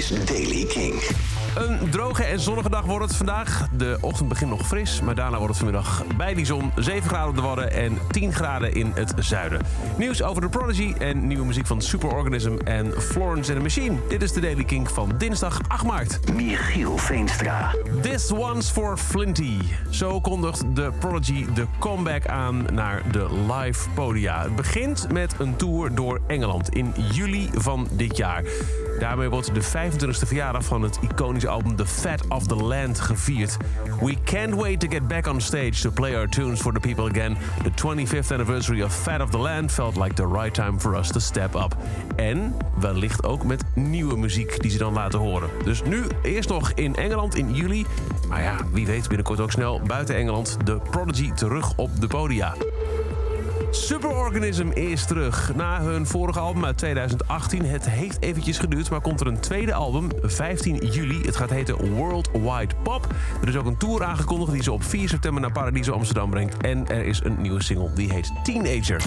is Daily King. Een droge en zonnige dag wordt het vandaag. De ochtend begint nog fris, maar daarna wordt het vanmiddag bij die zon 7 graden op de Wadden en 10 graden in het zuiden. Nieuws over de Prodigy en nieuwe muziek van Superorganism en Florence and the Machine. Dit is de Daily Kink van dinsdag 8 maart. Michiel Veenstra. This one's for Flinty. Zo kondigt de Prodigy de comeback aan naar de live podia. Het begint met een tour door Engeland in juli van dit jaar. Daarmee wordt de 25e verjaardag van het iconische album The Fat of the Land gevierd. We can't wait to get back on stage to play our tunes for the people again. The 25th anniversary of Fat of the Land felt like the right time for us to step up. En wellicht ook met nieuwe muziek die ze dan laten horen. Dus nu eerst nog in Engeland in juli. Maar ja, wie weet binnenkort ook snel buiten Engeland de Prodigy terug op de podia. Superorganism is terug. Na hun vorige album uit 2018. Het heeft eventjes geduurd, maar komt er een tweede album, 15 juli. Het gaat heten Worldwide Pop. Er is ook een tour aangekondigd die ze op 4 september naar Paradiso Amsterdam brengt. En er is een nieuwe single, die heet Teenager.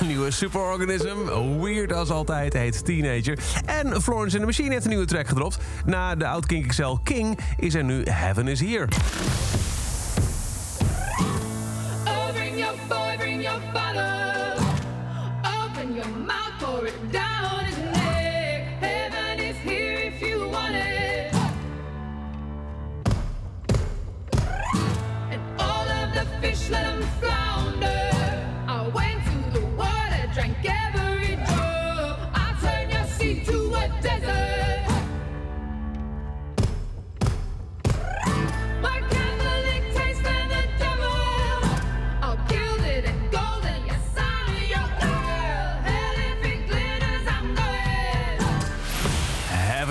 nieuwe Superorganism, weird als altijd, heet Teenager. En Florence and the Machine heeft een nieuwe track gedropt. Na de oud Kink King is er nu Heaven is Here. Oh, bring your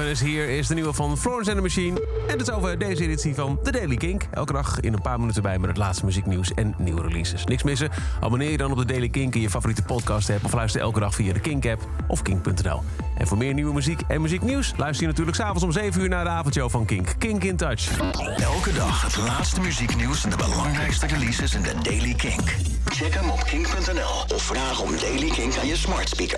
Is Here is de nieuwe van Florence and the Machine. En dat is over deze editie van The Daily Kink. Elke dag in een paar minuten bij met het laatste muzieknieuws en nieuwe releases. Niks missen? Abonneer je dan op The Daily Kink in je favoriete podcast app... of luister elke dag via de Kink-app of kink.nl. En voor meer nieuwe muziek en muzieknieuws... luister je natuurlijk s'avonds om 7 uur naar de avondshow van Kink. Kink in Touch. Elke dag het laatste muzieknieuws en de belangrijkste releases in de Daily Kink. Check hem op kink.nl of vraag om Daily Kink aan je smart speaker.